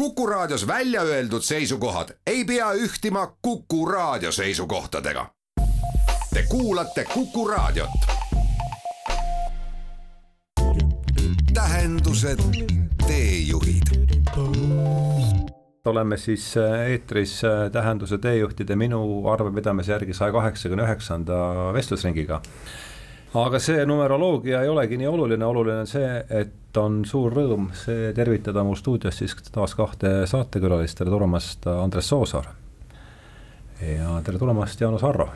Kuku Raadios välja öeldud seisukohad ei pea ühtima Kuku Raadio seisukohtadega. Te kuulate Kuku Raadiot. tähendused, teejuhid oleme siis äh, eetris äh, Tähenduse teejuhtide minu arvepidamise järgi saja kaheksakümne üheksanda vestlusringiga. Aga see numeroloogia ei olegi nii oluline, oluline on see, et on suur rõõm see tervitada mul stuudios siis taas kahte saatekülalist, tere tulemast, Andres Soosaar. ja tere tulemast, Jaanus Arro.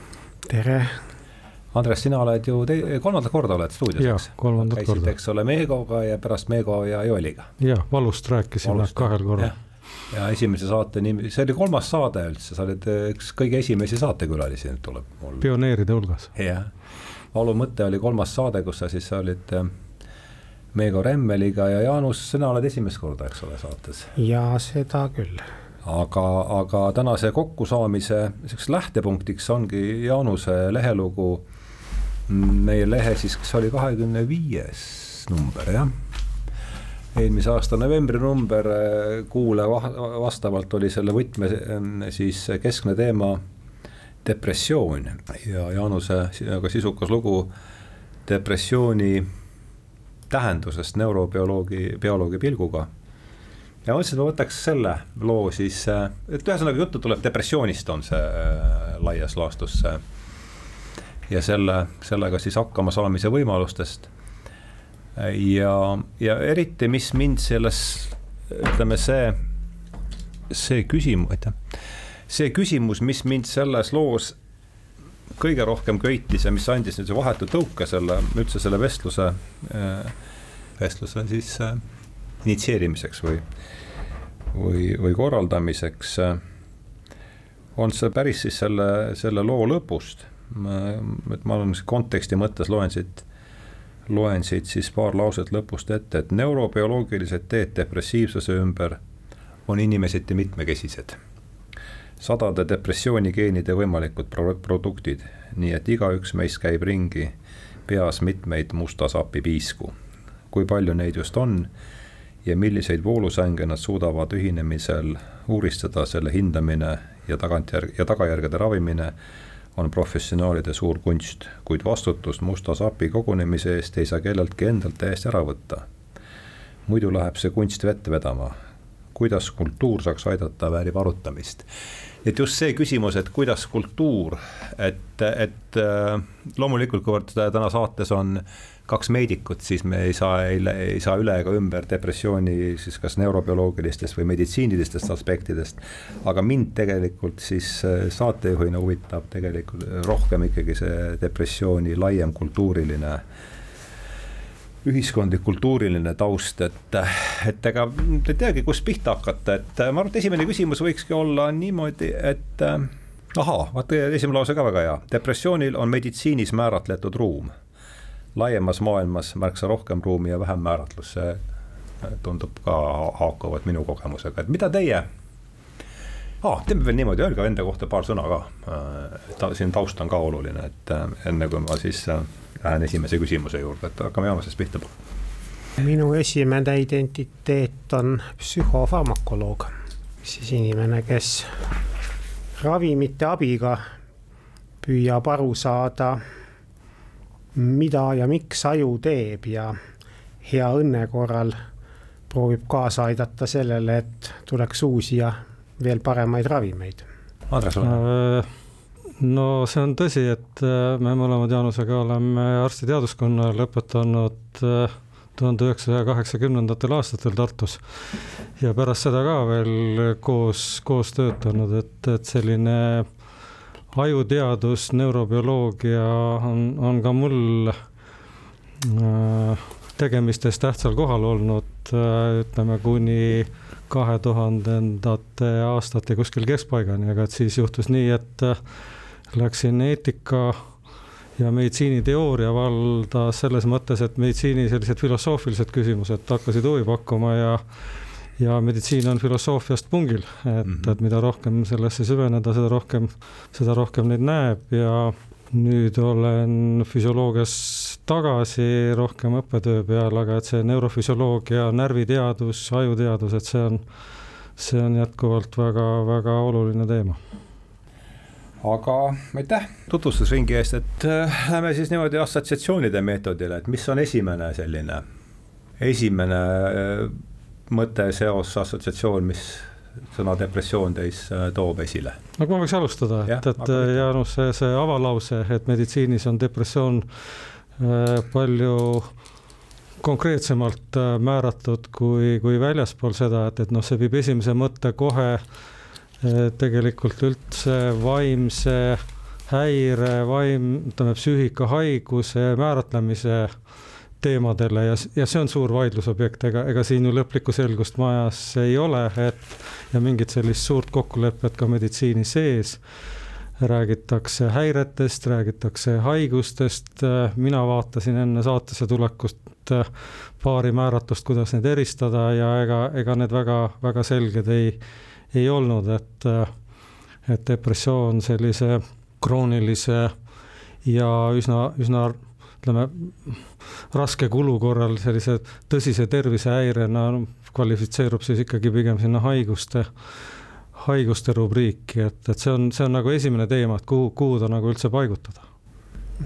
tere. Andres, sina oled ju te-, kolmandat korda oled stuudios, eks? kolmandat korda. eks ole, Meegoga ja pärast Meego ja Joeliga. jah, valust rääkisime kahel korral ja esimese saate nimi, see oli kolmas saade üldse, sa oled üks kõige esimesi saatekülalisi tuleb mul. pioneeride hulgas. jah, valu mõte oli kolmas saade, kus sa siis olid äh, Meego Remmeliga ja Jaanus, sina oled esimest korda, eks ole, saates. ja seda küll. aga, aga tänase kokkusaamise niisuguseks lähtepunktiks ongi Jaanuse lehelugu, meie lehe siis, kas oli kahekümne viies number, jah eelmise aasta novembri number äh, kuule vastavalt oli selle võtme ähm, siis keskne teema depressioon ja Jaanuse väga sisukas lugu depressiooni tähendusest neurobioloogi, bioloogi pilguga. ja mõtlesin, et ma võtaks selle loo siis, et ühesõnaga juttu tuleb depressioonist, on see äh, laias laastus see. ja selle, sellega siis hakkama saamise võimalustest ja, ja eriti, mis mind selles, ütleme see, see küsimus, aitäh, see küsimus, mis mind selles loos kõige rohkem köitis ja mis andis nüüd vahetu tõuke selle, üldse selle vestluse, vestluse siis äh, initsieerimiseks või, või, või korraldamiseks, on see päris siis selle, selle loo lõpust. et ma olen konteksti mõttes loen siit loen siit siis paar lauset lõpust ette, et neurobioloogilised teed depressiivsuse ümber on inimeseti mitmekesised. Sadade depressioonikeenide võimalikud pro produktid, nii et igaüks meist käib ringi peas mitmeid musta sapi piisku. kui palju neid just on ja milliseid voolusänge nad suudavad ühinemisel uuristada, selle hindamine ja tagantjärg ja tagajärgede ravimine on professionaalide suur kunst, kuid vastutust musta sapi kogunemise eest ei saa kelleltki endalt täiesti ära võtta. muidu läheb see kunst vett vedama. Kuidas kultuur saaks aidata, väärib arutamist. et just see küsimus, et kuidas kultuur, et, et äh, loomulikult, kuivõrd täna saates on äh, kaks meedikut, siis me ei saa, ei, saa üle ega ümber depressiooni siis kas neurobioloogilistest või meditsiinilistest aspektidest. aga mind tegelikult siis äh, saatejuhina huvitab tegelikult rohkem ikkagi see depressiooni laiem kultuuriline ühiskondlik, kultuuriline taust, et, et ega ei teagi, kust pihta hakata, et ma arvan, et esimene küsimus võikski olla niimoodi, et ahaa, vaata esimene lause ka väga hea, depressioonil on meditsiinis määratletud ruum. Laiemas maailmas märksa rohkem ruumi ja vähem määratlust, see tundub ka haakuvat minu kogemusega, et mida teie? Ah,, teeme veel niimoodi, öelge enda kohta paar sõna ka. ta siin taust on ka oluline, et äh, enne kui ma siis lähen esimese küsimuse juurde, et hakkame Jaamasest pihta. minu esimene identiteet on psühhofarmakoloog, siis inimene, kes ravimite abiga püüab aru saada mida ja miks aju teeb ja hea õnne korral proovib kaasa aidata sellele, et tuleks uusi ja veel paremaid ravimeid. Andres, ole. Äh, no see on tõsi, et äh, me mõlemad Jaanusega oleme arstiteaduskonna lõpetanud äh, tuhande üheksasaja kaheksakümnendatel aastatel Tartus. Ja pärast seda ka veel koos, koos töötanud, et, et selline ajuteadus, neurobioloogia on, on ka mul äh, tegemistes tähtsal kohal olnud ütleme kuni kahe tuhandendate aastate kuskil keskpaigani, aga et siis juhtus nii, et läksin eetika ja meditsiiniteooria valda selles mõttes, et meditsiini sellised filosoofilised küsimused hakkasid huvi pakkuma ja ja meditsiin on filosoofiast pungil, et mm, -hmm. et mida rohkem sellesse süveneda, seda rohkem, seda rohkem neid näeb ja nüüd olen füsioloogias tagasi rohkem õppetöö peal, aga et see neurofüsioloogia, närviteadus, ajuteadus, et see on, see on jätkuvalt väga-väga oluline teema aga aitäh tutvustusringi eest, et äh, lähme siis niimoodi assotsiatsioonide meetodile, et mis on esimene selline, esimene äh, mõte, seos, assotsiatsioon, mis sõna depressioon teis äh, toob esile? no kui ma võiks alustada, et, et Jaanus, see, see avalause, et meditsiinis on depressioon äh, palju konkreetsemalt äh, määratud kui, kui väljaspool seda, et, et noh, see viib esimese mõtte kohe äh, tegelikult üldse vaimse häire, vaim, ütleme psüühikahaiguse määratlemise teemadele ja, ja see on suur vaidlusobjekt, ega, ega siin ju lõplikku selgust majas ei ole, et ja mingit sellist suurt kokkulepet ka meditsiini sees. räägitakse häiretest, räägitakse haigustest, mina vaatasin enne saatesse tulekust paari määratlust, kuidas neid eristada ja ega, ega need väga-väga selged ei, ei olnud, et, et depressioon sellise kroonilise ja üsna, üsna ütleme, raske kulu korral sellise tõsise tervisehäirena no, kvalifitseerub siis ikkagi pigem sinna haiguste, haiguste rubriiki, et, et see on, see on nagu esimene teema, et kuhu, kuhu ta nagu üldse paigutada.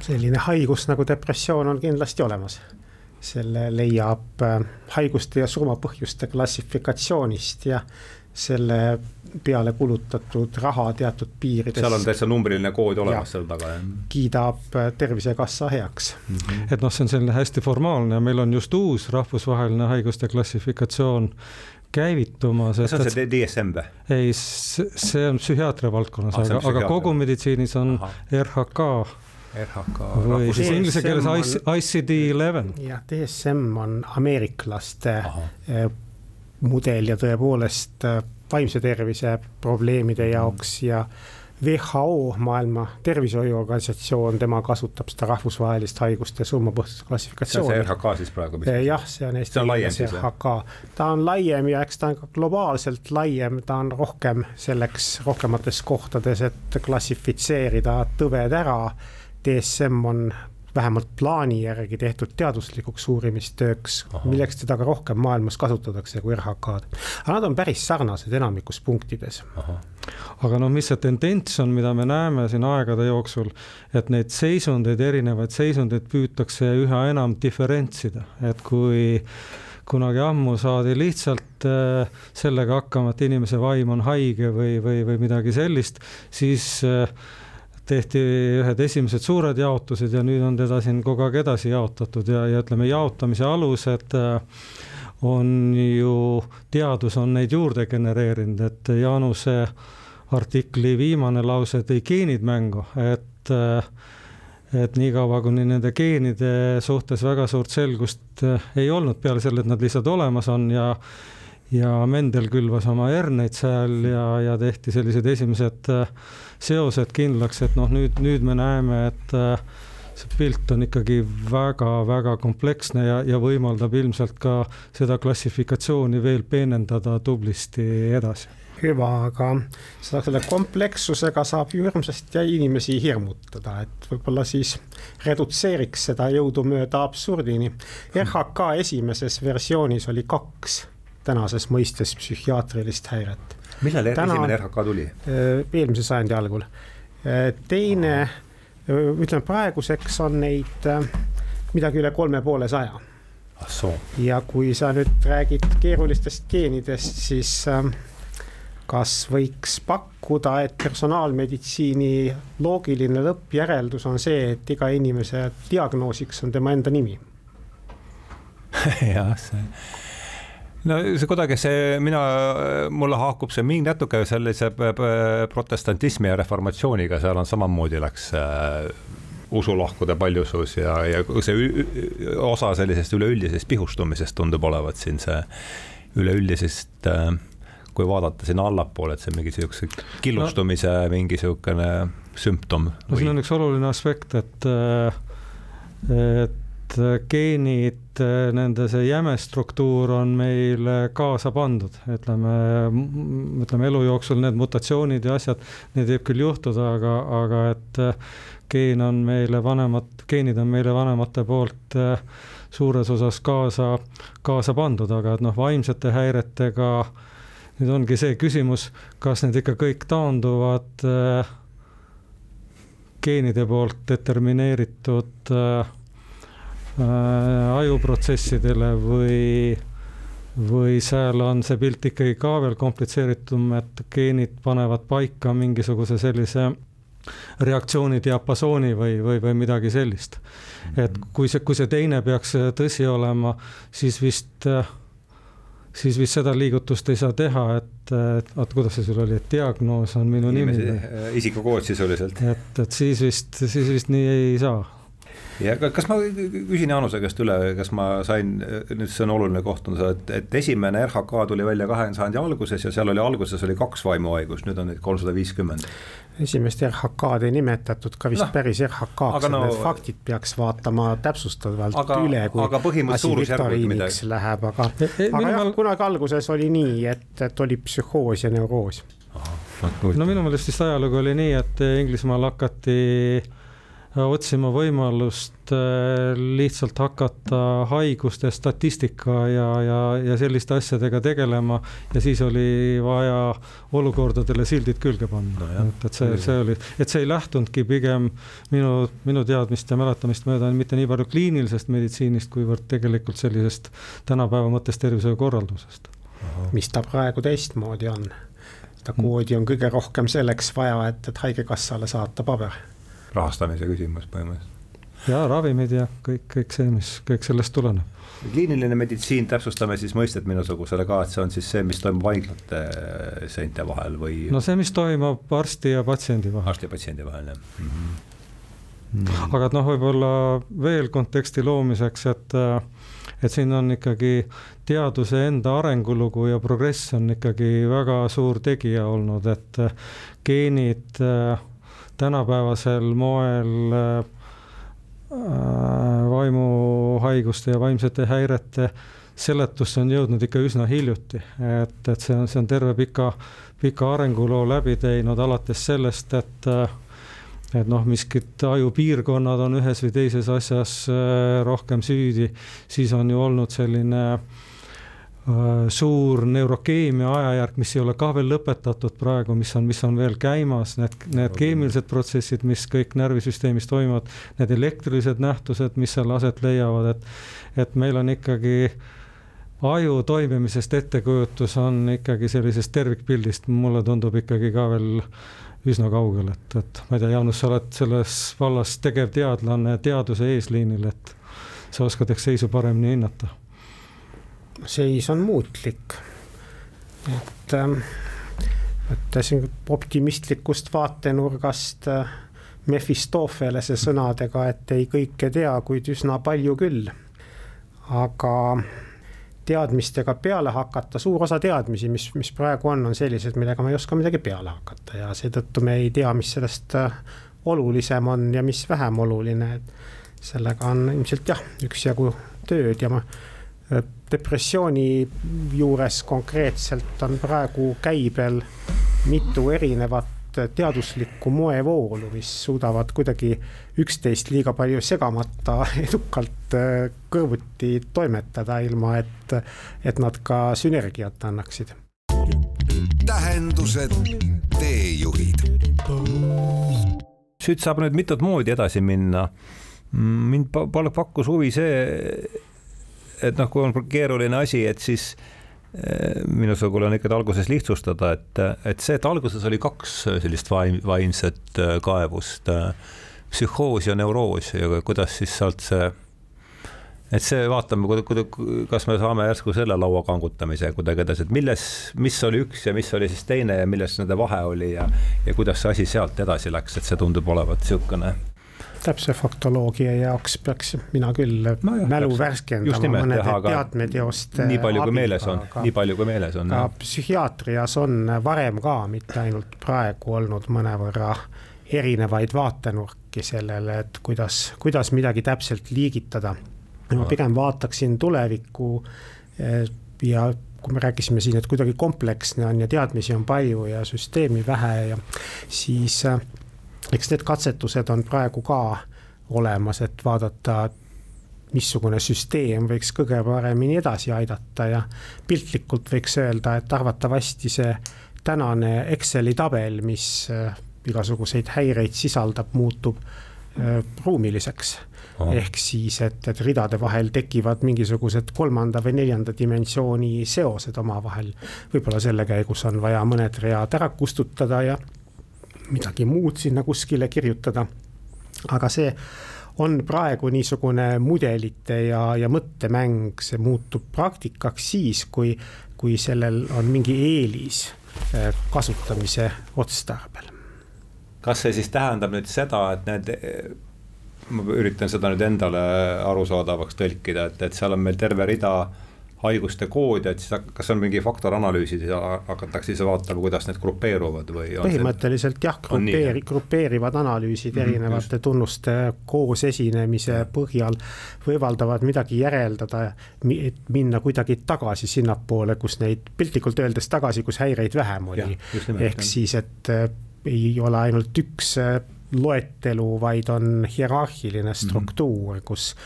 selline haigus nagu depressioon on kindlasti olemas. selle leiab äh, haiguste ja surmapõhjuste klassifikatsioonist ja selle peale kulutatud raha teatud piirides. seal on täitsa numbriline kood olemas seal taga, jah? kiidab äh, Tervisekassa heaks mm. -hmm. et noh, see on selline hästi formaalne ja meil on just uus rahvusvaheline haiguste klassifikatsioon käivitumas. see on see DSM või? ei, see on psühhiaatria valdkonnas ah,, aga, aga kogu meditsiinis on Aha. RHK RHK. või siis inglise keeles ICD eleven. jah, DSM on ameeriklaste Aha. Mudel ja tõepoolest äh, vaimse tervise probleemide mhm. jaoks ja WHO, Maailma Tervishoiuorganisatsioon, tema kasutab seda rahvusvahelist haiguste surmapõhjuse klassifikatsiooni. see on see RHK siis praegu? jah, see on Eesti keeles RHK, ta on laiem ja eks ta on ka globaalselt laiem, ta on rohkem selleks rohkemates kohtades, et klassifitseerida tõved ära. DSM on vähemalt plaani järgi tehtud teaduslikuks uurimistööks, milleks teda ka rohkem maailmas kasutatakse kui RHK-d. aga nad on päris sarnased enamikus punktides. aga noh, mis see tendents on, mida me näeme siin aegade jooksul, et neid seisundeid, erinevaid seisundeid püütakse üha enam diferentsida, et kui kunagi ammu saadi lihtsalt äh, sellega hakkama, et inimese vaim on haige või, või, või midagi sellist, siis äh, tehti ühed esimesed suured jaotused ja nüüd on teda siin kogu aeg edasi jaotatud ja, ja ütleme, jaotamise alused äh, on ju, teadus on neid juurde genereerinud, et Jaanuse artikli viimane lause tõi geenid mängu, et äh, et niikaua, kuni nende geenide suhtes väga suurt selgust äh, ei olnud, peale selle, et nad lihtsalt olemas on ja ja Mendel külvas oma herneid seal ja, ja tehti sellised esimesed äh, seosed kindlaks, et noh, nüüd, nüüd me näeme, et äh, see pilt on ikkagi väga-väga kompleksne ja, ja võimaldab ilmselt ka seda klassifikatsiooni veel peenendada tublisti edasi hüva, aga seda, selle komplekssusega saab ju hirmsasti inimesi hirmutada, et võib-olla siis redutseeriks seda jõudumööda absurdini. RHK esimeses versioonis oli kaks tänases mõistes psühhiaatrilist häiret millal Täna, esimene RHK tuli? Äh, eelmise sajandi algul. Äh, teine, äh, ütleme praeguseks on neid midagi üle kolme poole saja. ja kui sa nüüd räägid keerulistest geenidest, siis kas võiks pakkuda, et personaalmeditsiini loogiline lõppjäreldus on see, et iga inimese diagnoosiks on tema enda nimi? jah, see no see kuidagi see, mina, mulle haakub see mingi natuke sellise protestantismi ja reformatsiooniga, seal on samamoodi läks äh, usulahkude paljusus ja, ja see osa sellisest üleüldisest pihustumisest tundub olevat siin see üleüldisest äh, kui vaadata sinna allapoole, et see mingi siukse killustumise no, mingi siukene sümptom. no siin on üks oluline aspekt, et, äh, et äh, geenid, äh, nende see jäme struktuur on meil kaasa pandud, ütleme, ütleme elu jooksul need mutatsioonid ja asjad, neid võib küll juhtuda, aga, aga et äh, geen on meile vanemad, geenid on meile vanemate poolt suures osas kaasa, kaasa pandud, aga et noh, vaimsete häiretega nüüd ongi see küsimus, kas need ikka kõik taanduvad äh, geenide poolt determineeritud äh, äh, ajuprotsessidele või, või seal on see pilt ikkagi ka veel komplitseeritum, et geenid panevad paika mingisuguse sellise reaktsiooni diapasooni või, või, või midagi sellist. et mhm. kui see, kui see teine peaks tõsi olema, siis vist äh, siis vist seda liigutust ei saa teha, et, et oot, kuidas see sul oli, et diagnoos on minu Inimese, nimi. Äh, isikukood sisuliselt. et, et siis vist, siis vist nii ei saa. Ja kas ma küsin Jaanuse käest üle, kas ma sain, nüüd see on oluline koht, on see, et, et esimene RHK tuli välja kahekümnenda sajandi alguses ja seal oli alguses oli kaks vaimuhaigust, nüüd on neid kolmsada viiskümmend. Esimest RHK-d ei nimetatud ka vist no, päris RHK-ks, no, need faktid peaks vaatama täpsustavalt aga, üle, kui aga asi viktoriiniks läheb, aga e, e, aga jah, kunagi alguses oli nii, et, et oli psühhoos ja neuroos. no minu meelest vist ajalugu oli nii, et Inglismaal hakati otsima võimalust äh, lihtsalt hakata haiguste statistika ja, ja, ja selliste asjadega tegelema ja siis oli vaja olukordadele sildid külge panna no. et, et see, see oli, et see ei lähtunudki pigem minu, minu teadmist ja mäletamist mööda mitte nii palju kliinilisest meditsiinist, kuivõrd tegelikult sellisest tänapäeva mõttes tervishoiukorraldusest. mis ta praegu teistmoodi on? seda koodi on kõige rohkem selleks vaja, et, et haigekassale saata paber rahastamise küsimus põhimõtteliselt. ja ravimid ja kõik, kõik see, mis kõik sellest tuleneb. kliiniline meditsiin, täpsustame siis mõistet minusugusele ka, et see on siis see, mis toimub haiglate seinte vahel või? no see, mis toimub arsti ja patsiendi vahel. arsti ja patsiendi vahel, jah mm. -hmm. Mm. aga et noh, võib-olla veel konteksti loomiseks, et, et siin on ikkagi teaduse enda arengulugu ja progress on ikkagi väga suur tegija olnud, et geenid äh, tänapäevasel moel äh, vaimuhaiguste ja vaimsete häirete seletusse on jõudnud ikka üsna hiljuti, et, et see on, see on terve pika, pika arenguloo läbi teinud, alates sellest, et et noh, miskid ajupiirkonnad on ühes või teises asjas äh, rohkem süüdi, siis on ju olnud selline äh, Äh, suur neurokeemia ajajärk, mis ei ole ka veel lõpetatud praegu, mis on, mis on veel käimas, need, need keemilised protsessid, mis kõik närvisüsteemis toimuvad, need elektrilised nähtused, mis seal aset leiavad, et, et meil on ikkagi aju toimimisest ettekujutus on ikkagi sellisest tervikpildist, mulle tundub ikkagi ka veel üsna kaugel, et, et ma ei tea, Jaanus, sa oled selles vallas tegevteadlane teaduse eesliinil, et sa oskad ehk seisu paremini hinnata seis on muutlik. et ähm, võttes optimistlikust vaatenurgast äh, Mefistofelese sõnadega, et ei kõike tea, kuid üsna palju küll. aga teadmistega peale hakata, suur osa teadmisi, mis, mis praegu on, on sellised, millega me ei oska midagi peale hakata ja seetõttu me ei tea, mis sellest äh, olulisem on ja mis vähem oluline, et sellega on ilmselt jah, üksjagu tööd ja ma depressiooni juures konkreetselt on praegu käibel mitu erinevat teaduslikku moevoolu, mis suudavad kuidagi üksteist liiga palju segamata edukalt äh, kõrvuti toimetada, ilma et, et nad ka sünergiat annaksid. tähendused, teejuhid. siit saab nüüd mitut moodi edasi minna. mind pakkus huvi see et noh, kui on keeruline asi, et siis eh, minusugune on ikkagi alguses lihtsustada, et, et see, et alguses oli kaks sellist vaim, vaimset eh, kaevust, eh, psühhoos ja neuroos ja kuidas siis sealt see, et see vaatame, kas me saame järsku selle laua kangutamise kuidagi edasi, et milles, mis oli üks ja mis oli siis teine ja milles nende vahe oli ja, ja kuidas see asi sealt edasi läks, et see tundub olevat niisugune täpse faktoloogia jaoks peaks mina küll no jah, mälu täpselt. värskendama mõnede teadmeteoste. nii palju kui meeles on, nii palju kui meeles on. ka psühhiaatrias on varem ka, mitte ainult praegu olnud mõnevõrra erinevaid vaatenurki sellele, et kuidas, kuidas midagi täpselt liigitada. ma pigem vaataksin tulevikku eh, ja kui me rääkisime siin, et kuidagi kompleksne on ja teadmisi on palju ja süsteemi vähe ja siis eks need katsetused on praegu ka olemas, et vaadata missugune süsteem võiks kõige paremini edasi aidata ja piltlikult võiks öelda, et arvatavasti see tänane Exceli tabel, mis äh, igasuguseid häireid sisaldab, muutub äh, ruumiliseks Oh. ehk siis, et, et ridade vahel tekivad mingisugused kolmanda või neljanda dimensiooni seosed omavahel. võib-olla selle käigus on vaja mõned read ära kustutada ja midagi muud sinna kuskile kirjutada. aga see on praegu niisugune mudelite ja, ja mõttemäng, see muutub praktikaks siis, kui, kui sellel on mingi eelis eh, kasutamise otstarbel. kas see siis tähendab nüüd seda, et need, ma üritan seda nüüd endale arusaadavaks tõlkida, et, et seal on meil terve rida haiguste koode, et siis kas on mingi faktoranalüüsid ja hakatakse siis vaatama, kuidas need grupeeruvad või? põhimõtteliselt jah, grupeeri-, grupeerivad analüüsid mm -hmm, erinevate just. tunnuste koos esinemise põhjal võimaldavad midagi järeldada, et minna kuidagi tagasi sinnapoole, kus neid piltlikult öeldes tagasi, kus häireid vähem oli. ehk siis, et äh, ei ole ainult üks äh, loetelu, vaid on hierarhiline struktuur mm, -hmm. kus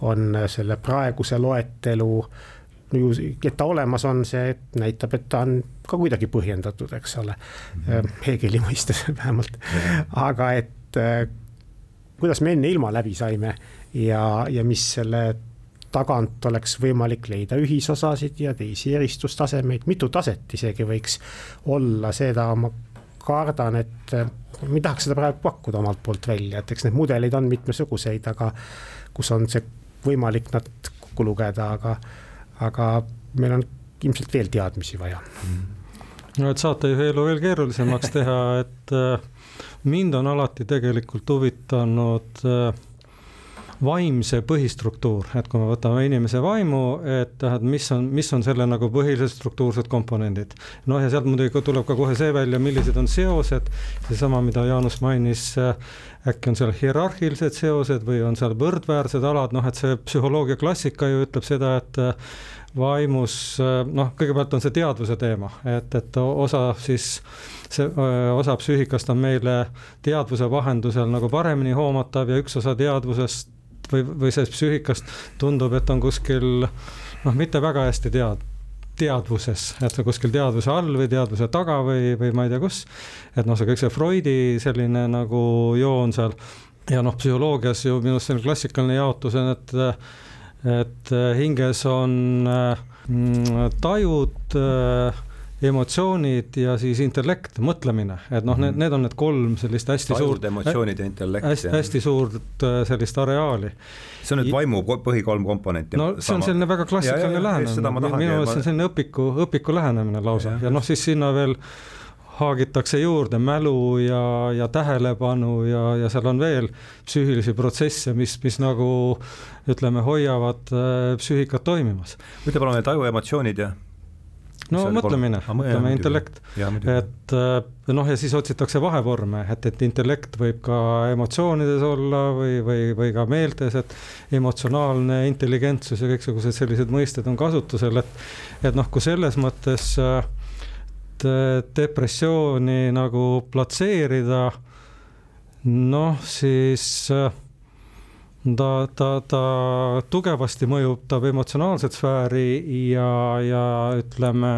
on selle praeguse loetelu ju, et ta olemas on, see näitab, et ta on ka kuidagi põhjendatud, eks ole mm. -hmm. Hegeli mõistes vähemalt, aga et äh, kuidas me enne ilma läbi saime ja, ja mis selle tagant oleks võimalik leida ühisosasid ja teisi eristustasemeid, mitu taset isegi võiks olla, seda ma kardan, et äh, ma ei tahaks seda praegu pakkuda omalt poolt välja, et eks neid mudeleid on mitmesuguseid, aga kus on see võimalik nad kokku lugeda, aga aga meil on ilmselt veel teadmisi vaja. no et saatejuhi elu veel keerulisemaks teha, et äh, mind on alati tegelikult huvitanud äh, vaimse põhistruktuur, et kui me võtame inimese vaimu, et et mis on, mis on selle nagu põhilised struktuursed komponendid. noh, ja sealt muidugi tuleb ka kohe see välja, millised on seosed, seesama, mida Jaanus mainis, äh, äkki on seal hierarhilised seosed või on seal võrdväärsed alad, noh, et see psühholoogia klassika ju ütleb seda, et äh, vaimus, äh, noh, kõigepealt on see teadvuse teema, et, et osa siis see osa psüühikast on meile teadvuse vahendusel nagu paremini hoomatav ja üks osa teadvusest või, või sellest psüühikast tundub, et on kuskil noh, mitte väga hästi tead-, teadvuses, et kuskil teadvuse all või teadvuse taga või, või ma ei tea kus. et noh, see kõik see Freudi selline nagu joon seal ja noh, psühholoogias ju minu arust selline klassikaline jaotus on, et, et hinges on mm, tajud äh, emotsioonid ja siis intellekt, mõtlemine, et noh, need, mhm. need on need kolm sellist hästi Tajud, suurt. emotsioonid ja intellekt. hästi, hästi suurt äh, sellist areaali. see on nüüd vaimu põhi kolm komponenti. no see on selline väga klassikaline lähenemine, minu meelest see on selline õpiku, õpiku lähenemine lausa ja, ja noh, siis sinna veel haagitakse juurde mälu ja, ja tähelepanu ja, ja seal on veel psüühilisi protsesse, mis, mis nagu ütleme, hoiavad äh, psüühikat toimimas. ütle palun need ajuemotsioonid ja no mõtlemine, mõtleme intellekt, et äh, noh, ja siis otsitakse vahevorme, et, et intellekt võib ka emotsioonides olla või, või, või ka meeltes, et emotsionaalne intelligentsus ja kõiksugused sellised mõisted on kasutusel, et, et noh, kui selles mõttes depressiooni nagu platseerida, noh, siis äh, ta, ta, ta tugevasti mõjutab emotsionaalset sfääri ja, ja ütleme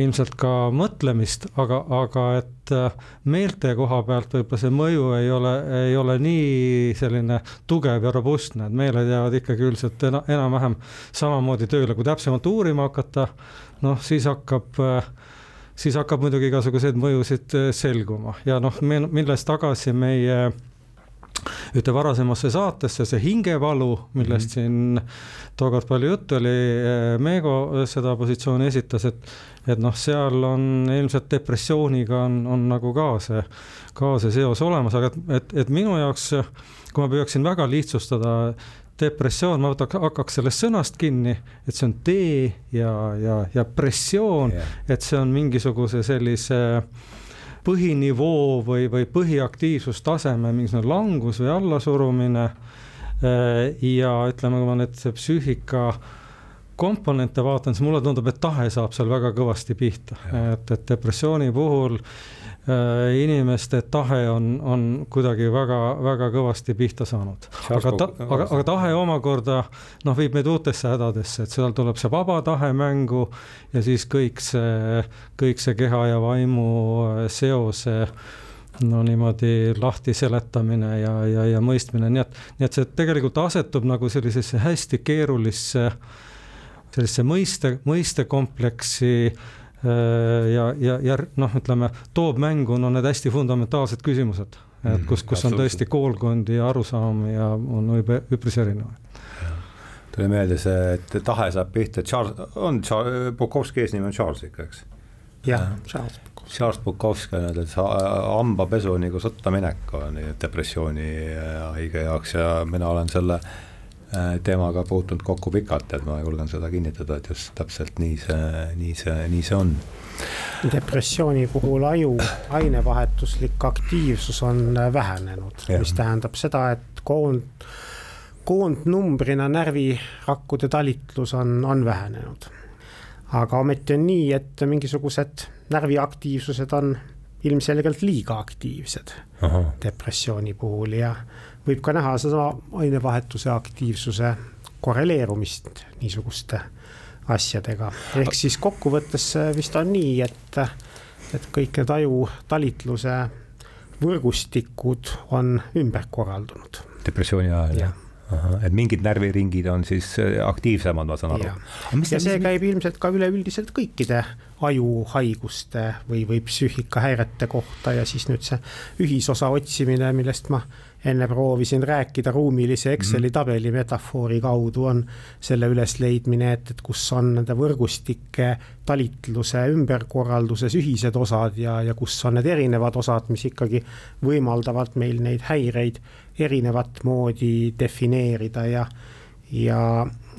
ilmselt ka mõtlemist, aga, aga et äh, meelte koha pealt võib-olla see mõju ei ole, ei ole nii selline tugev ja robustne, et meeled jäävad ikkagi üldiselt ena, enam-vähem samamoodi tööle, kui täpsemalt uurima hakata, noh, siis hakkab äh, siis hakkab muidugi igasuguseid mõjusid äh, selguma. Ja noh, minnes tagasi meie ühte varasemasse saatesse, see hingevalu, millest mm -hmm. siin tookord palju juttu oli, eh, Meego seda positsiooni esitas, et, et noh, seal on ilmselt depressiooniga on, on nagu ka see, ka see seos olemas, aga et, et, et minu jaoks, kui ma püüaksin väga lihtsustada, depressioon, ma võtaks, hakkaks sellest sõnast kinni, et see on tee ja, ja, ja pressioon yeah., et see on mingisuguse sellise äh, põhinivoo või, või põhiaktiivsustaseme mingisugune langus või allasurumine. Äh, ja ütleme, kui ma nüüd psüühika komponente vaatan, siis mulle tundub, et tahe saab seal väga kõvasti pihta, et, et depressiooni puhul inimeste tahe on, on kuidagi väga-väga kõvasti pihta saanud. aga ta, aga, aga tahe omakorda noh, viib meid uutesse hädadesse, et seal tuleb see vaba tahe mängu ja siis kõik see, kõik see keha ja vaimu seose no niimoodi lahti seletamine ja, ja, ja mõistmine, nii et, nii et see tegelikult asetub nagu sellisesse hästi keerulisse, sellisesse mõiste, mõistekompleksi äh, ja, ja, ja noh, ütleme, toob mängu no need hästi fundamentaalsed küsimused, et mhm, kus, kus on tõesti koolkondi ja arusaam ja on üpris erinevaid. Tuli meelde see, et tahe saab pihta, Charles, on Charles, Bukovski eesnimi on Charles ikka, eks? jah, Charles Charles Bukowski on öelnud, et hambapesu nagu sõtta minek on depressiooni haige jaoks ja mina olen selle äh, teemaga puutunud kokku pikalt, et ma julgen seda kinnitada, et just täpselt nii see, nii see, nii see on. depressiooni puhul aju ainevahetuslik aktiivsus on vähenenud, mis tähendab seda, et koond, koondnumbrina närvirakkude talitlus on, on vähenenud aga ometi on nii, et mingisugused närviaktiivsused on ilmselgelt liiga aktiivsed Aha. depressiooni puhul ja võib ka näha sedasama ainevahetuse aktiivsuse korreleerumist niisuguste asjadega. ehk siis kokkuvõttes vist on nii, et, et kõik need aju talitluse võrgustikud on ümber korraldunud. depressiooni ajal jah? et mingid närviringid on siis äh, aktiivsemad, ma saan aru. ja see käib ilmselt ka üleüldiselt kõikide ajuhaiguste või, või psüühikahäirete kohta ja siis nüüd see ühisosa otsimine, millest ma enne proovisin rääkida ruumilise Exceli mhm. tabeli metafoori kaudu, on selle ülesleidmine, et, et kus on nende võrgustike talitluse ümberkorralduses ühised osad ja, ja kus on need erinevad osad, mis ikkagi võimaldavad meil neid häireid erinevat moodi defineerida ja, ja,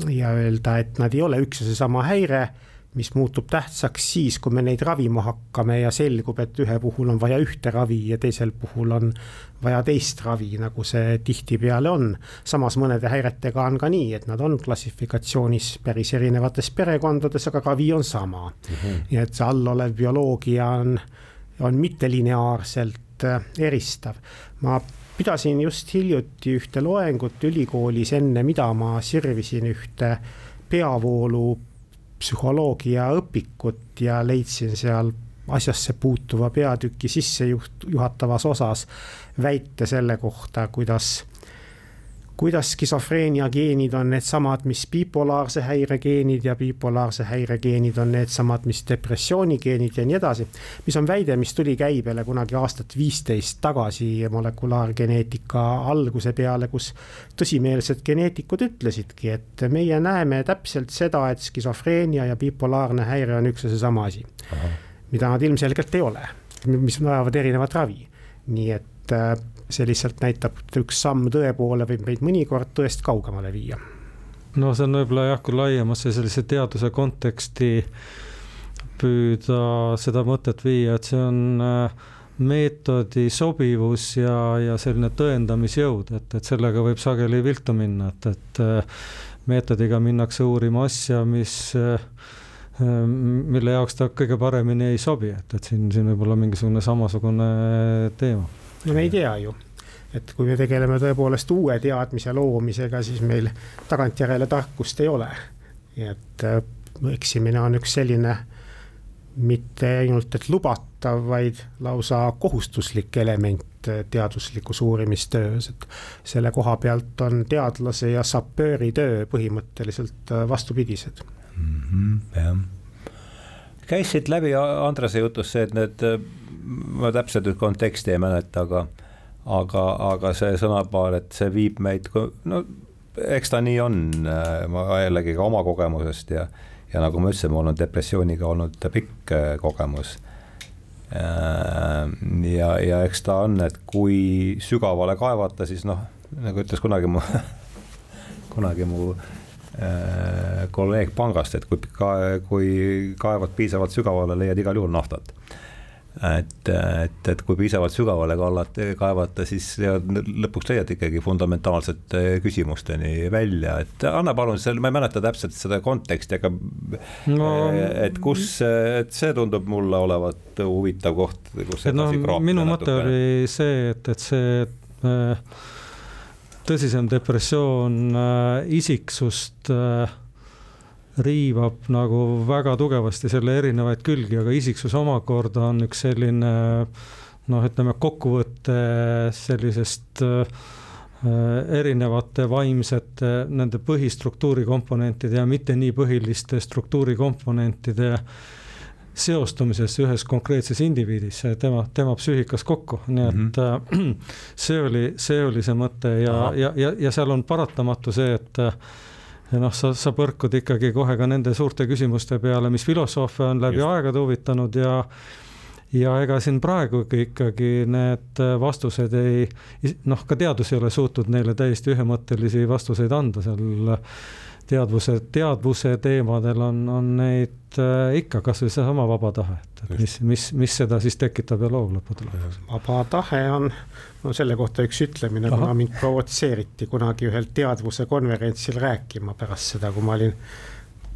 ja öelda, et nad ei ole üks ja seesama häire mis muutub tähtsaks siis, kui me neid ravima hakkame ja selgub, et ühe puhul on vaja ühte ravi ja teisel puhul on vaja teist ravi, nagu see tihtipeale on. samas mõnede häiretega on ka nii, et nad on klassifikatsioonis päris erinevates perekondades, aga ravi on sama mm. -hmm. nii et see allolev bioloogia on, on mittelineaarselt äh, eristav. ma pidasin just hiljuti ühte loengut ülikoolis, enne mida ma sirvisin ühte peavoolu psühholoogia õpikut ja leidsin seal asjasse puutuva peatüki sissejuhatavas osas väite selle kohta, kuidas kuidas skisofreenia geenid on needsamad, mis bipolaarse häire geenid ja bipolaarse häire geenid on needsamad, mis depressiooni geenid ja nii edasi. mis on väide, mis tuli käibele kunagi aastat viisteist tagasi molekulaargeneetika alguse peale, kus tõsimeelsed geneetikud ütlesidki, et meie näeme täpselt seda, et skisofreenia ja bipolaarne häire on üks ja seesama asi. mida nad ilmselgelt ei ole, mis vajavad erinevat ravi. nii et äh, see lihtsalt näitab, et üks samm tõe poole võib meid mõnikord tõest kaugemale viia. no see on võib-olla jah, kui laiemasse sellise teaduse konteksti püüda seda mõtet viia, et see on äh, meetodi sobivus ja, ja selline tõendamisjõud, et, et sellega võib sageli viltu minna, et, et äh, meetodiga minnakse uurima asja, mis äh, mille jaoks ta kõige paremini ei sobi, et, et siin, siin võib olla mingisugune samasugune teema no me ei tea ju et kui me tegeleme tõepoolest uue teadmise loomisega, siis meil tagantjärele tarkust ei ole. nii et äh, eksimine on üks selline mitte ainult, et lubatav, vaid lausa kohustuslik element äh, teaduslikus uurimistöös, et selle koha pealt on teadlase ja sapööri töö põhimõtteliselt äh, vastupidised mm. -hmm, jah käis siit läbi Andrase jutust see, et need, ma täpselt nüüd konteksti ei mäleta, aga aga, aga see sõnapaar, et see viib meid, no eks ta nii on, ma jällegi ka oma kogemusest ja, ja nagu ma ütlesin, mul on depressiooniga olnud pikk äh, kogemus. Äh, ja, ja eks ta on, et kui sügavale kaevata, siis noh, nagu ütles kunagi mu kunagi mu äh, kolleeg pangast, et kui kui kaevad piisavalt sügavale, leiad igal juhul naftat et, et, et kui piisavalt sügavale kallata, kaevata, siis lõpuks leiad ikkagi fundamentaalsete küsimusteni välja, et anna palun seal, ma ei mäleta täpselt seda konteksti, aga no, et kus, et see tundub mulle olevat huvitav koht, kus edasi no, kraapida. minu mõte oli see, et, et see äh, tõsisem depressioon äh, isiksust äh, riivab nagu väga tugevasti selle erinevaid külgi, aga isiksus omakorda on üks selline noh, ütleme kokkuvõte sellisest äh, erinevate vaimsete nende põhistruktuuri komponentide ja mitte nii põhiliste struktuuri komponentide seostumises ühes konkreetses indiviidis, tema, tema psüühikas kokku, nii et mm -hmm. see oli, see oli see mõte ja, ja, ja, ja seal on paratamatu see, et ja noh, sa, sa põrkud ikkagi kohe ka nende suurte küsimuste peale, mis filosoofe on läbi Just. aegade huvitanud ja ja ega siin praegugi ikkagi need vastused ei, noh, ka teadus ei ole suutnud neile täiesti ühemõttelisi vastuseid anda seal teadvuse, teadvuse teemadel on, on neid äh, ikka kasvõi seesama vaba tahe, et, et mis, mis, mis seda siis tekitab ja loob lõppude lõpuks. vaba tahe on, no selle kohta üks ütlemine, kuna mind provotseeriti kunagi ühel teadvuse konverentsil rääkima pärast seda, kui ma olin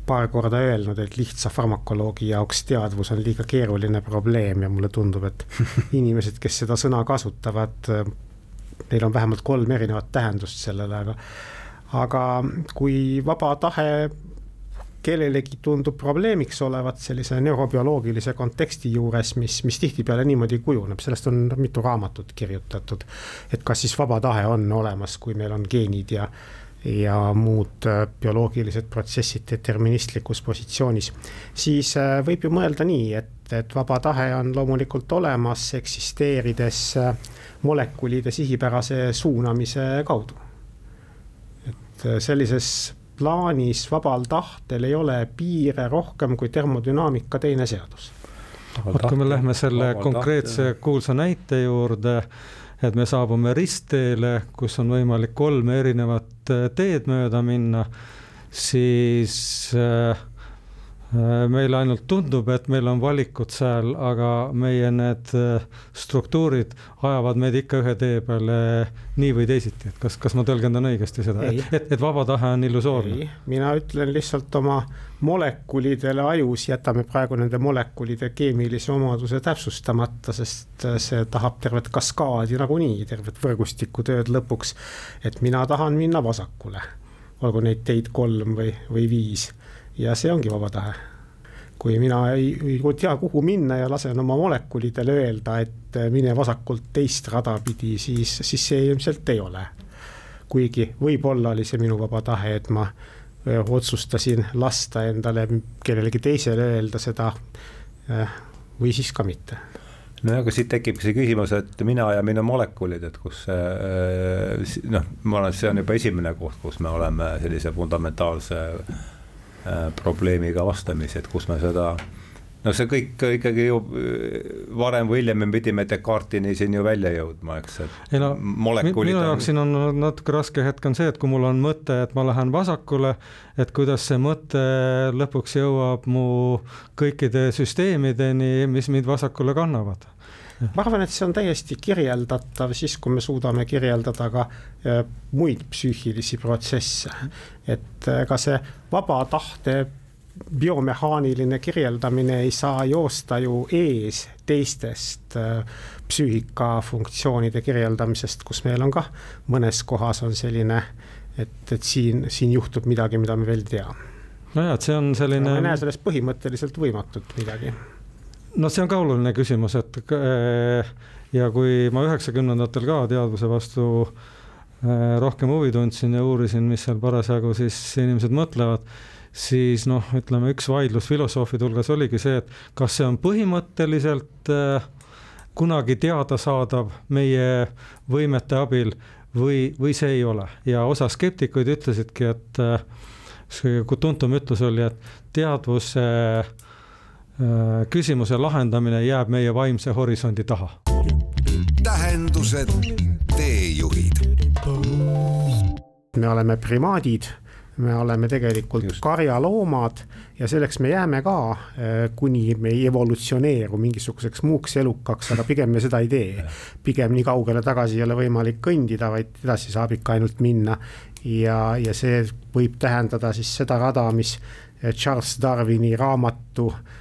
paar korda öelnud, et lihtsa farmakoloogi jaoks teadvus on liiga keeruline probleem ja mulle tundub, et inimesed, kes seda sõna kasutavad, neil on vähemalt kolm erinevat tähendust sellele, aga aga kui vaba tahe kellelegi tundub probleemiks olevat sellise neurobioloogilise konteksti juures, mis, mis tihtipeale niimoodi kujuneb, sellest on mitu raamatut kirjutatud. et kas siis vaba tahe on olemas, kui meil on geenid ja, ja muud äh, bioloogilised protsessid deterministlikus positsioonis. siis äh, võib ju mõelda nii, et, et vaba tahe on loomulikult olemas, eksisteerides äh, molekulide sihipärase suunamise kaudu et äh, sellises plaanis vabal tahtel ei ole piire rohkem kui termodünaamika teine seadus. vot kui me lähme selle konkreetse tahtel. kuulsa näite juurde, et me saabume ristteele, kus on võimalik kolme erinevat äh, teed mööda minna, siis Äh, meile ainult tundub, et meil on valikud seal, aga meie need äh, struktuurid ajavad meid ikka ühe tee peale nii või teisiti, et kas, kas ma tõlgendan õigesti seda, et, et, et vaba tahe on illusoorne? mina ütlen lihtsalt oma molekulidele ajus jätame praegu nende molekulide keemilise omaduse täpsustamata, sest äh, see tahab tervet kaskaadi nagunii, tervet võrgustikutööd lõpuks. et mina tahan minna vasakule, olgu neid teid kolm või, või viis ja see ongi vaba tahe. kui mina ei, ei tea, kuhu minna ja lasen oma molekulidel öelda, et mine vasakult teist rada pidi, siis, siis see ilmselt ei ole. kuigi võib-olla oli see minu vaba tahe, et ma otsustasin lasta endale kellelegi teisele öelda seda või siis ka mitte no aga siit tekibki see küsimus, et mina ja minu molekulid, et kus noh, ma arvan, et see on juba esimene koht, kus me oleme sellise fundamentaalse probleemiga vastamisi, et kus me seda no see kõik ikkagi ju äh, varem või hiljem me pidime Descartesini siin ju välja jõudma, eks, et ei no minu jaoks siin on natuke raske hetk on see, et kui mul on mõte, et ma lähen vasakule, et kuidas see mõte lõpuks jõuab mu kõikide süsteemideni, mis mind vasakule kannavad ma arvan, et see on täiesti kirjeldatav siis, kui me suudame kirjeldada ka äh, muid psüühilisi protsesse. et ega äh, see vaba tahte biomehaaniline kirjeldamine ei saa joosta ju ees teistest äh, psüühikafunktsioonide kirjeldamisest, kus meil on kah mõnes kohas on selline, et, et siin, siin juhtub midagi, mida me veel ei tea. nojah, et see on selline. ma ei näe selles põhimõtteliselt võimatut midagi no see on ka oluline küsimus, et äh, ja kui ma üheksakümnendatel ka teadvuse vastu äh, rohkem huvi tundsin ja uurisin, mis seal parasjagu siis inimesed mõtlevad, siis noh, ütleme üks vaidlus filosoofide hulgas oligi see, et kas see on põhimõtteliselt äh, kunagi teadasaadav meie võimete abil või, või see ei ole. Ja osa skeptikuid ütlesidki, et see tuntum ütlus oli, et teadvuse Äh, küsimuse lahendamine jääb meie vaimse horisondi taha. tähendused, teejuhid. me oleme primaadid, me oleme tegelikult Just. karjaloomad ja selleks me jääme ka, kuni me ei evolutsioneeru mingisuguseks muuks elukaks, aga pigem me seda ei tee. pigem nii kaugele tagasi ei ole võimalik kõndida, vaid edasi saab ikka ainult minna. ja, ja see võib tähendada siis seda rada, mis Charles Darwini raamatu äh, Äh,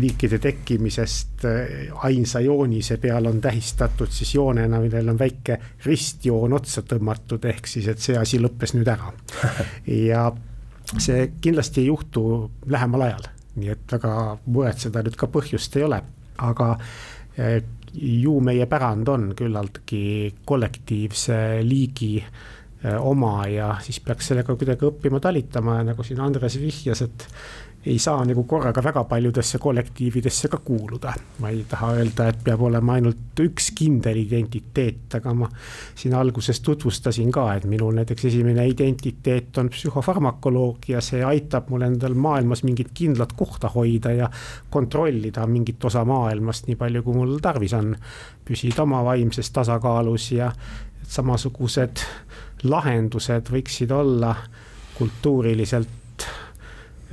liikide tekkimisest äh, ainsa joonise peal on tähistatud siis joonena, millel on väike ristjoon otsa tõmmatud, ehk siis, et see asi lõppes nüüd ära. ja see kindlasti ei juhtu lähemal ajal, nii et väga muretseda nüüd ka põhjust ei ole, aga äh, ju meie pärand on küllaltki kollektiivse liigi oma ja siis peaks sellega kuidagi õppima talitama ja nagu siin Andres vihjas, et ei saa nagu korraga väga paljudesse kollektiividesse ka kuuluda. ma ei taha öelda, et peab olema ainult üks kindel identiteet, aga ma siin alguses tutvustasin ka, et minul näiteks esimene identiteet on psühhofarmakoloogia, see aitab mul endal maailmas mingit kindlat kohta hoida ja kontrollida mingit osa maailmast nii palju, kui mul tarvis on. püsida oma vaimses tasakaalus ja samasugused lahendused võiksid olla kultuuriliselt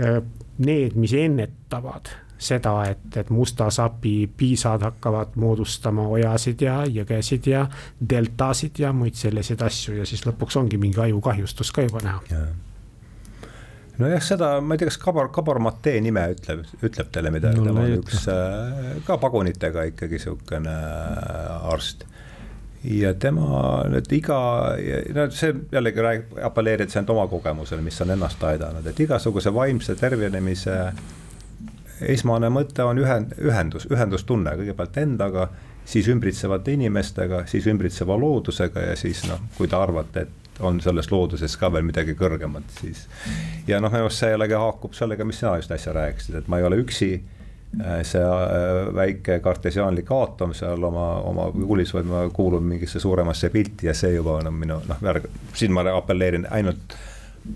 äh, need, mis ennetavad seda, et, et musta sapi piisad hakkavad moodustama ojasid ja jõgesid ja deltasid ja muid selliseid asju ja siis lõpuks ongi mingi ajukahjustus ka juba näha. Nojah, seda ma ei tea, kas Kabor, Kabor Matee nime ütleb, ütleb teile midagi? No,, tema on üks äh, ka pagunitega ikkagi sihukene äh, arst ja tema nüüd iga, no see jällegi räägib, apelleerib ainult oma kogemusele, mis on ennast aidanud, et igasuguse vaimse tervenemise esmane mõte on ühend, ühendus, ühendustunne kõigepealt endaga, siis ümbritsevate inimestega, siis ümbritseva loodusega ja siis noh, kui te arvate, et on selles looduses ka veel midagi kõrgemat, siis. ja noh, minu arust see jällegi haakub sellega, mis sina just äsja rääkisid, et ma ei ole üksi see äh, väike kartesiaanlik aatom seal oma, oma kuulis, vaid ma kuulun mingisse suuremasse pilti ja see juba on minu noh, siin ma apelleerin ainult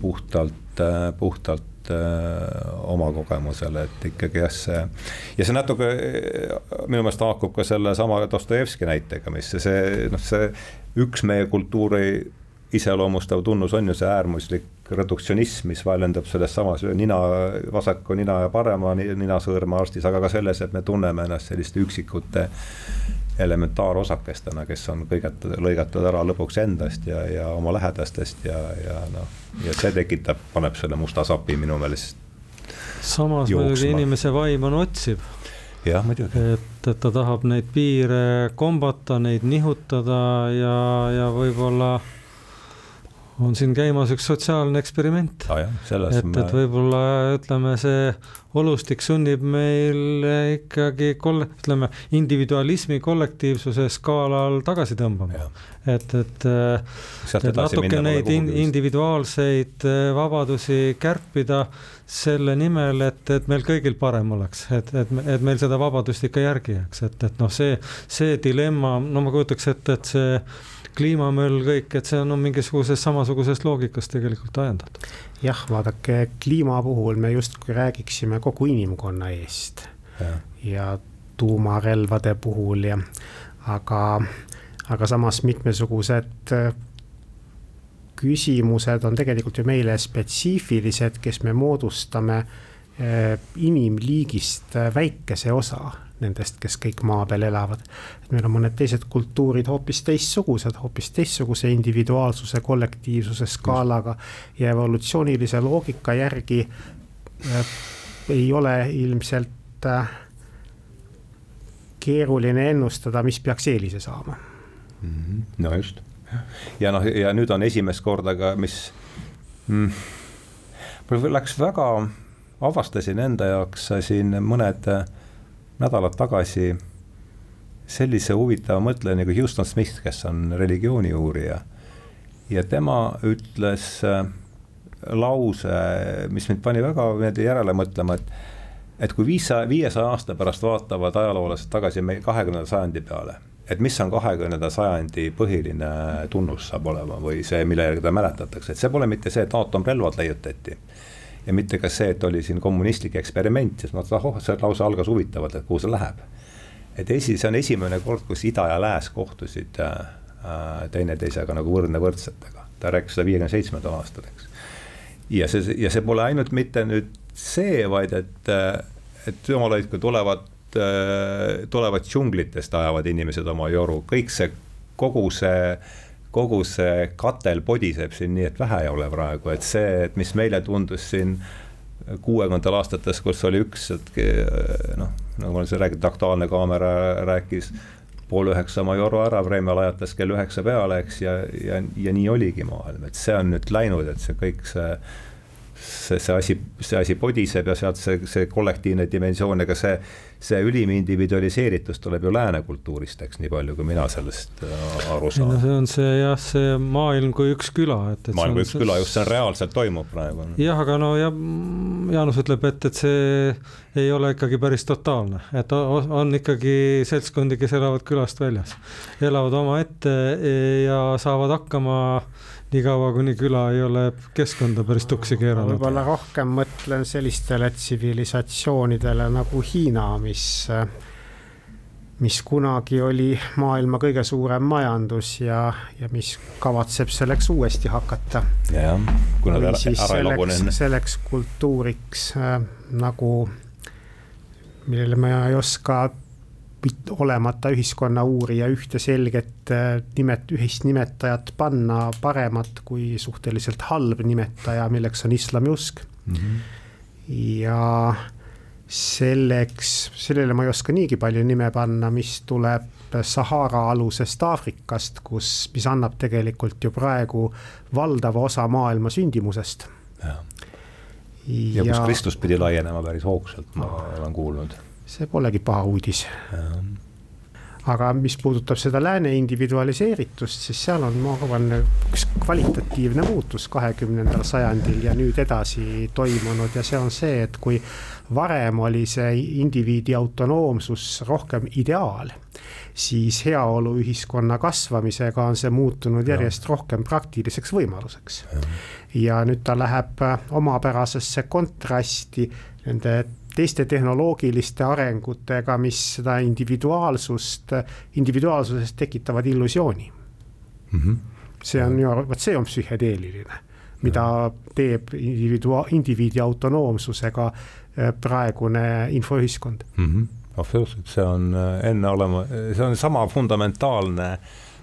puhtalt, äh, puhtalt oma kogemusele, et ikkagi jah, see ja see natuke minu meelest haakub ka sellesama Dostojevski näitega, mis see noh, see üks meie kultuuri iseloomustav tunnus on ju see äärmuslik reduktsionism, mis väljendub selles samas nina, vasaku nina ja parema ninasõõrme arstis, aga ka selles, et me tunneme ennast selliste üksikute elementaarosakestena, kes on kõigetud, lõigatud ära lõpuks endast ja, ja oma lähedastest ja, ja noh, ja see tekitab, paneb selle musta sapi minu meelest. samas muidugi inimese vaim on otsiv. jah, muidugi. et, et ta tahab neid piire kombata, neid nihutada ja, ja võib-olla on siin käimas üks sotsiaalne eksperiment ah,. et, et võib-olla ütleme, see olustik sunnib meil ikkagi kolle-, ütleme individualismi kollektiivsuse skaalal tagasi tõmbama. et, et, et natuke neid in, individuaalseid äh, vabadusi kärpida selle nimel, et, et meil kõigil parem oleks, et, et, et meil seda vabadust ikka järgi jääks, et, et noh, see, see dilemma, no ma kujutaks ette, et see kliimamöll, kõik, et see on no, mingisugusest samasugusest loogikast tegelikult ajendatud. jah, vaadake kliima puhul me justkui räägiksime kogu inimkonna eest ja, ja tuumarelvade puhul ja aga, aga samas mitmesugused äh, küsimused on tegelikult ju meile spetsiifilised, kes me moodustame äh, inimliigist äh, väikese osa nendest, kes kõik maa peal elavad. et meil on mõned teised kultuurid hoopis teistsugused, hoopis teistsuguse individuaalsuse, kollektiivsuse skaalaga ja evolutsioonilise loogika järgi äh, ei ole ilmselt äh, keeruline ennustada, mis peaks eelise saama mm. -hmm. no just, ja noh, ja nüüd on esimest korda ka, mis mm, mul läks väga, avastasin enda jaoks siin mõned äh, nädalad tagasi sellise huvitava mõtleja nagu Houston Smith, kes on religiooni uurija. ja tema ütles äh, lause, mis mind pani väga järele mõtlema, et et kui viissaja, viiesaja aasta pärast vaatavad ajaloolased tagasi meie kahekümnenda sajandi peale, et mis on kahekümnenda sajandi põhiline tunnus saab olema või see, mille järgi teda mäletatakse, et see pole mitte see, et aatomrelvad leiutati ja mitte ka see, et oli siin kommunistlik eksperiment, siis ma mõtlesin, oh, see lause algas huvitavalt, et kuhu see läheb. et esi, see on esimene kord, kus ida ja lääs kohtusid äh, teineteisega nagu võrdne võrdsetega, ta rääkis seda viiekümne seitsmendal aastal, eks. ja see, ja see pole ainult mitte nüüd see, vaid et, et jumal hoidku, tulevad, tulevad džunglitest, ajavad inimesed oma joru, kõik see, kogu see kogu see katel podiseb siin nii, et vähe ei ole praegu, et see, et mis meile tundus siin kuuekümnendatel aastates, kus oli üks, et noh, nagu ma siin räägin, Aktuaalne Kaamera rääkis pool üheksa oma joru ära, Vremja lajatas kell üheksa peale, eks, ja, ja, ja nii oligi maailm, et see on nüüd läinud, et see kõik see see, see asi, see asi podiseb ja sealt see, see kollektiivne dimensioon, ega see, see ülim individualiseeritus tuleb ju lääne kultuurist, eks nii palju, kui mina sellest äh, aru saan. no see on see jah, see maailm kui üks küla, et, et. maailm kui üks küla, just see reaalselt toimub praegu. jah, aga no ja Jaanus ütleb, et, et see ei ole ikkagi päris totaalne, et on ikkagi seltskondi, kes elavad külast väljas, elavad omaette ja saavad hakkama niikaua, kuni küla ei ole keskkonda päris tuksi keeranud. võib-olla rohkem mõtlen sellistele tsivilisatsioonidele nagu Hiina, mis, mis kunagi oli maailma kõige suurem majandus ja, ja mis kavatseb selleks uuesti hakata. lagunenud. selleks kultuuriks äh, nagu, millele ma ei oska olemata ühiskonna uurija ühte selget äh, nimet-, ühist nimetajat panna paremat kui suhteliselt halb nimetaja, milleks on islamiusk mm. -hmm. ja selleks, sellele ma ei oska niigi palju nime panna, mis tuleb Sahara alusest Aafrikast, kus, mis annab tegelikult ju praegu valdava osa maailma sündimusest. ja, ja, ja kus Kristus pidi laienema päris hoogsalt, ma olen kuulnud see polegi paha uudis. aga mis puudutab seda lääne individualiseeritust, siis seal on, ma arvan, üks kvalitatiivne muutus kahekümnendal sajandil ja nüüd edasi toimunud ja see on see, et kui varem oli see indiviidi autonoomsus rohkem ideaal, siis heaoluühiskonna kasvamisega on see muutunud järjest rohkem praktiliseks võimaluseks. ja nüüd ta läheb omapärasesse kontrasti nende teiste tehnoloogiliste arengutega, mis seda individuaalsust, individuaalsusest tekitavad illusiooni mm. -hmm. see on ju, vot see on psühhedeeliline, mida teeb individua-, indiviidi autonoomsusega äh, praegune infoühiskond mm. -hmm. absoluutselt, see on äh, enneolema-, see on sama fundamentaalne äh,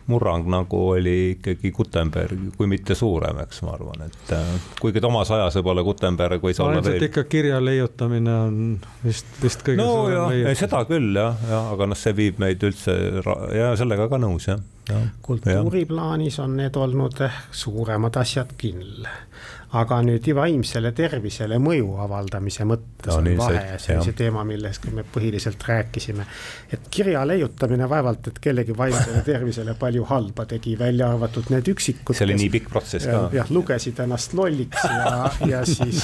murrang, nagu oli ikkagi Gutenberg, kui mitte suurem, eks ma arvan, et äh, kuigi Toomas ajas võib-olla Gutenberg võis olla veel. ikka kirja leiutamine on vist, vist kõige no, suurem leiutus. seda küll jah, jah, aga noh, see viib meid üldse ja sellega ka nõus jah ja.. kultuuriplaanis on need olnud suuremad asjad küll aga nüüd vaimsele tervisele mõju avaldamise mõttes no, on vahe ja see on see teema, millest me põhiliselt rääkisime. et kirja leiutamine vaevalt, et kellegi vaimsele tervisele palju halba tegi, välja arvatud need üksikud. see oli nii pikk protsess ka. jah, lugesid ennast lolliks ja, ja siis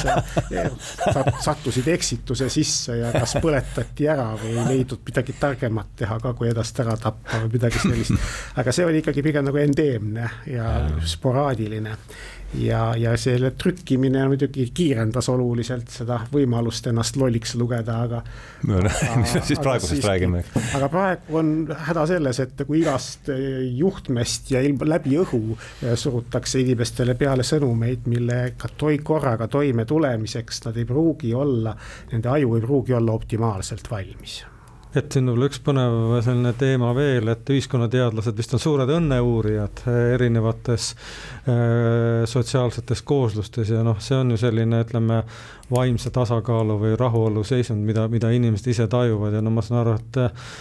sattusid eksituse sisse ja kas põletati ära või ei leidnud midagi targemat teha ka, kui ennast ära tappa või midagi sellist. aga see oli ikkagi pigem nagu endeemne ja sporaadiline ja, ja selle trükkimine muidugi kiirendas oluliselt seda võimalust ennast lolliks lugeda, aga. no me siis praegusest räägime? aga praegu on häda selles, et kui igast juhtmest ja ilm läbi õhu surutakse inimestele peale sõnumeid, millega toi-, korraga toime tulemiseks nad ei pruugi olla, nende aju ei pruugi olla optimaalselt valmis et siin võib-olla üks põnev selline teema veel, et ühiskonnateadlased vist on suured õnneuurijad eh, erinevates äh, sotsiaalsetes kooslustes ja noh, see on ju selline, ütleme, vaimse tasakaalu või rahuolu seisund, mida, mida inimesed ise tajuvad ja no ma saan aru, et äh,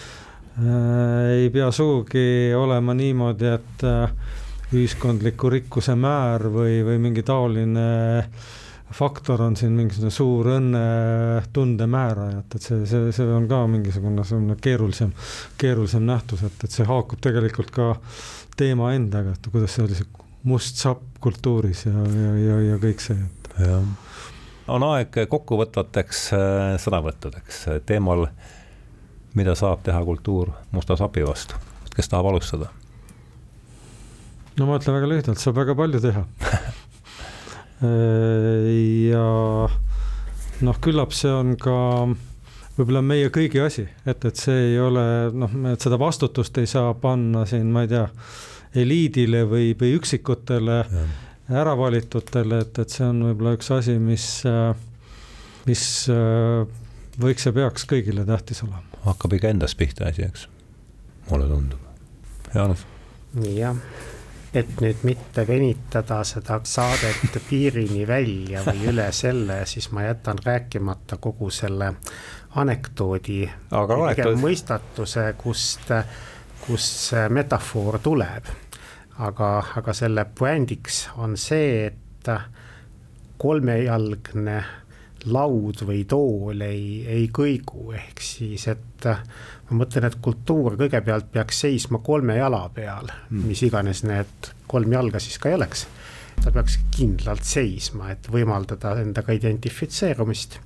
ei pea sugugi olema niimoodi, et äh, ühiskondliku rikkuse määr või, või mingi taoline äh, faktor on siin mingisugune suur õnnetunde määraja, et, et see, see, see on ka mingisugune selline keerulisem, keerulisem nähtus, et, et see haakub tegelikult ka teema endaga, et kuidas see oli see must sapp kultuuris ja, ja, ja, ja kõik see, jah, on aeg kokkuvõtvateks äh, sõnavõttudeks teemal, mida saab teha kultuur musta sapi vastu, kes tahab alustada? no ma ütlen väga lühidalt, saab väga palju teha. Äh, ja noh, küllap see on ka võib-olla meie kõigi asi, et, et see ei ole noh, et seda vastutust ei saa panna siin, ma ei tea, eliidile või, või üksikutele. ära valitutele, et, et see on võib-olla üks asi, mis, mis võiks ja peaks kõigile tähtis olema. hakkab ikka endast pihta asi, eks, mulle tundub. Jaanus? jah, et nüüd mitte venitada seda saadet piirini välja või üle selle, siis ma jätan rääkimata kogu selle anekdoodi, mõistatuse, kust, kust see metafoor tuleb. aga, aga selle puändiks on see, et kolmejalgne laud või tool ei, ei kõigu, ehk siis, et ma mõtlen, et kultuur kõigepealt peaks seisma kolme jala peal mm., mis iganes need kolm jalga siis ka ei oleks. ta peaks kindlalt seisma, et võimaldada endaga identifitseerumist.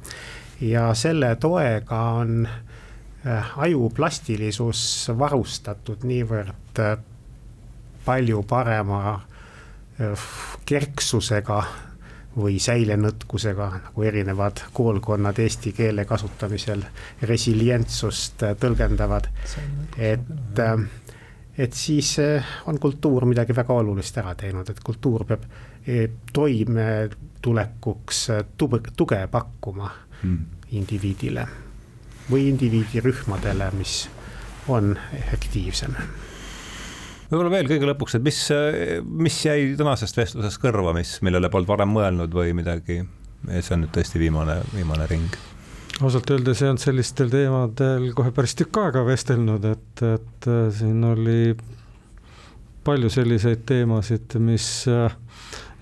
ja selle toega on äh, aju plastilisus varustatud niivõrd äh, palju parema äh, kerksusega või säilenõtkusega, nagu erinevad koolkonnad eesti keele kasutamisel resilientsust äh, tõlgendavad. et, äh, et siis äh, on kultuur midagi väga olulist ära teinud, et kultuur peab toimetulekuks tuge pakkuma hmm. indiviidile või indiviidirühmadele, mis on efektiivsem võib-olla veel kõige lõpuks, et mis, mis jäi tänasest vestlusest kõrva, mis, millele polnud varem mõelnud või midagi? see on nüüd tõesti viimane, viimane ring. ausalt öeldes ei olnud sellistel teemadel kohe päris tükk aega vestelnud, et, et äh, siin oli palju selliseid teemasid, mis äh,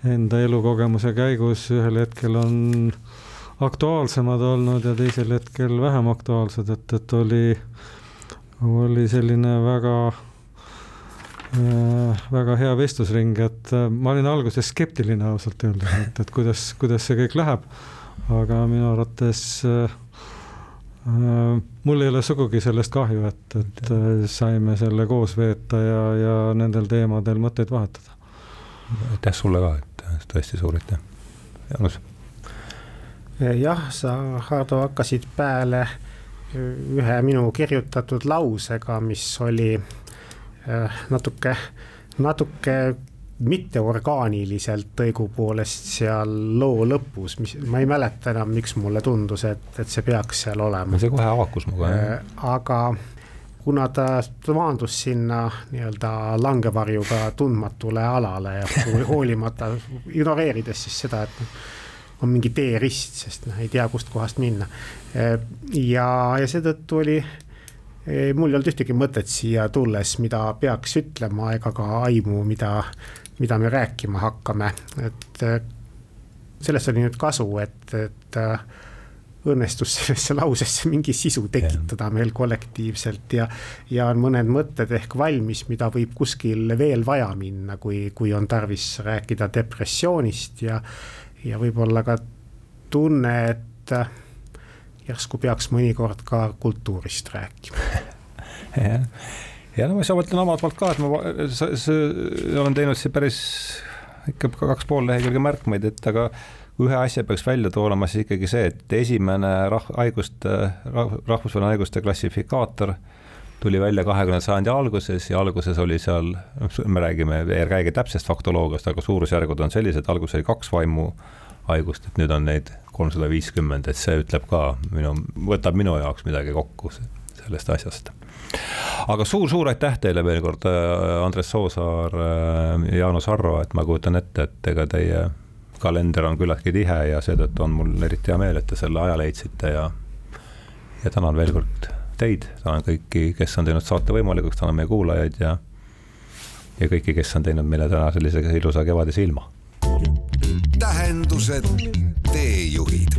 enda elukogemuse käigus ühel hetkel on aktuaalsemad olnud ja teisel hetkel vähem aktuaalsed, et, et oli, oli selline väga Äh, väga hea vestlusring, et äh, ma olin alguses skeptiline ausalt öeldes, et, et kuidas, kuidas see kõik läheb. aga minu arvates äh, äh, mul ei ole sugugi sellest kahju, et, et saime selle koos veeta ja, ja nendel teemadel mõtteid vahetada. aitäh sulle ka, et tõesti suur aitäh, Jaanus. jah, sa, Hardo, hakkasid peale ühe minu kirjutatud lausega, mis oli Äh, natuke, natuke mitteorgaaniliselt õigupoolest seal loo lõpus, mis ma ei mäleta enam, miks mulle tundus, et, et see peaks seal olema. see kohe haakus minuga. Äh, aga kuna ta maandus sinna nii-öelda langevarjuga tundmatule alale ja hoolimata, ignoreerides siis seda, et on mingi teerist, sest noh, ei tea, kustkohast minna. Äh, ja, ja seetõttu oli mul ei olnud ühtegi mõtet siia tulles, mida peaks ütlema, ega ka aimu, mida, mida me rääkima hakkame, et äh, sellest oli nüüd kasu, et, et äh, õnnestus sellesse lausesse mingi sisu tekitada meil kollektiivselt ja, ja on mõned mõtted ehk valmis, mida võib kuskil veel vaja minna, kui, kui on tarvis rääkida depressioonist ja, ja võib-olla ka tunne, et äh, järsku peaks mõnikord ka kultuurist rääkima. Jah, ja no ma ise mõtlen omalt poolt ka, et ma olen teinud siin päris ikka kaks pool lehekülge märkmeid, et aga ühe asja peaks välja tooma, siis ikkagi see, et esimene rah-, haiguste rah,, rahvusvaheline haiguste klassifikaator tuli välja kahekümnenda sajandi alguses ja alguses oli seal, me räägime, ei räägi täpsest faktoloogiast, aga suurusjärgud on sellised, alguses oli kaks vaimuhaigust, et nüüd on neid kolmsada viiskümmend, et see ütleb ka minu, võtab minu jaoks midagi kokku sellest asjast. aga suur-suur aitäh teile veel kord, äh, Andres Soosaar äh, Jaanus Arro, et ma kujutan ette, et ega teie kalender on küllaltki tihe ja seetõttu on mul eriti hea meel, et te selle aja leidsite ja ja tänan veel kord teid, tänan kõiki, kes on teinud saate võimalikuks, tänan meie kuulajaid ja ja kõiki, kes on teinud meile täna sellise ilusa kevadise ilma. tähendused, teejuhid